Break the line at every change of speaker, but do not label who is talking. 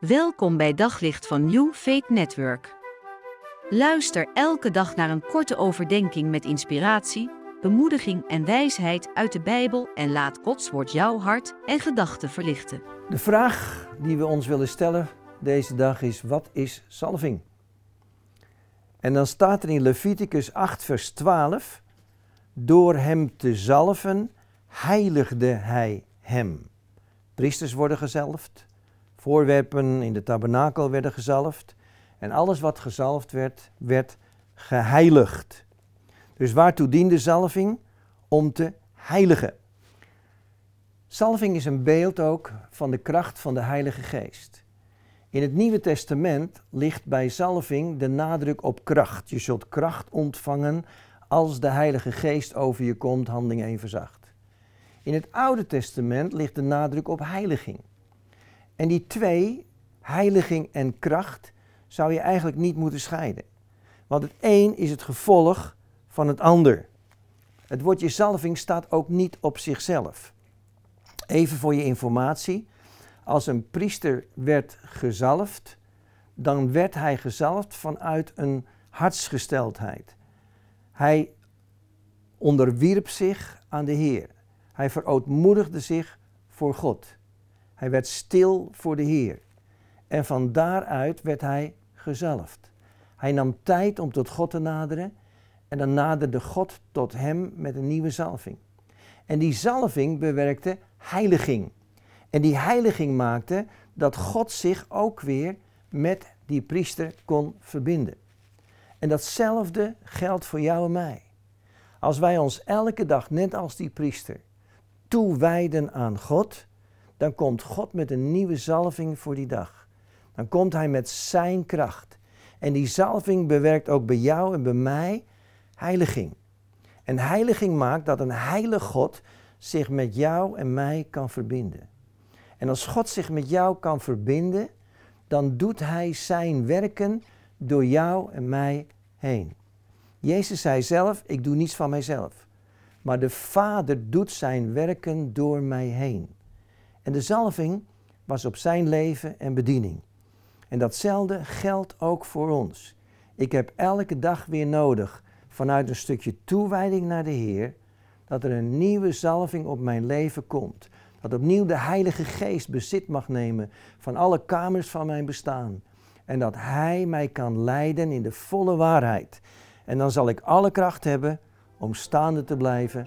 Welkom bij Daglicht van New Faith Network. Luister elke dag naar een korte overdenking met inspiratie, bemoediging en wijsheid uit de Bijbel en laat Gods woord jouw hart en gedachten verlichten.
De vraag die we ons willen stellen deze dag is: wat is salving? En dan staat er in Leviticus 8, vers 12: Door hem te zalven, heiligde hij hem. Priesters worden gezalfd, voorwerpen in de tabernakel werden gezalfd en alles wat gezalfd werd, werd geheiligd. Dus waartoe diende zalving? Om te heiligen. Zalving is een beeld ook van de kracht van de Heilige Geest. In het Nieuwe Testament ligt bij zalving de nadruk op kracht. Je zult kracht ontvangen als de Heilige Geest over je komt, handeling 1 verzacht. In het Oude Testament ligt de nadruk op heiliging. En die twee, heiliging en kracht, zou je eigenlijk niet moeten scheiden. Want het een is het gevolg van het ander. Het woordje zalving staat ook niet op zichzelf. Even voor je informatie. Als een priester werd gezalfd, dan werd hij gezalfd vanuit een hartsgesteldheid. Hij onderwierp zich aan de Heer. Hij verootmoedigde zich voor God. Hij werd stil voor de Heer. En van daaruit werd hij gezalfd. Hij nam tijd om tot God te naderen en dan naderde God tot hem met een nieuwe zalving. En die zalving bewerkte heiliging. En die heiliging maakte dat God zich ook weer met die priester kon verbinden. En datzelfde geldt voor jou en mij. Als wij ons elke dag, net als die priester, toewijden aan God, dan komt God met een nieuwe zalving voor die dag. Dan komt Hij met Zijn kracht. En die zalving bewerkt ook bij jou en bij mij heiliging. En heiliging maakt dat een heilig God zich met jou en mij kan verbinden. En als God zich met jou kan verbinden, dan doet Hij Zijn werken door jou en mij heen. Jezus zei zelf, ik doe niets van mijzelf. Maar de Vader doet Zijn werken door mij heen. En de zalving was op zijn leven en bediening. En datzelfde geldt ook voor ons. Ik heb elke dag weer nodig, vanuit een stukje toewijding naar de Heer, dat er een nieuwe zalving op mijn leven komt. Dat opnieuw de Heilige Geest bezit mag nemen van alle kamers van mijn bestaan. En dat Hij mij kan leiden in de volle waarheid. En dan zal ik alle kracht hebben om staande te blijven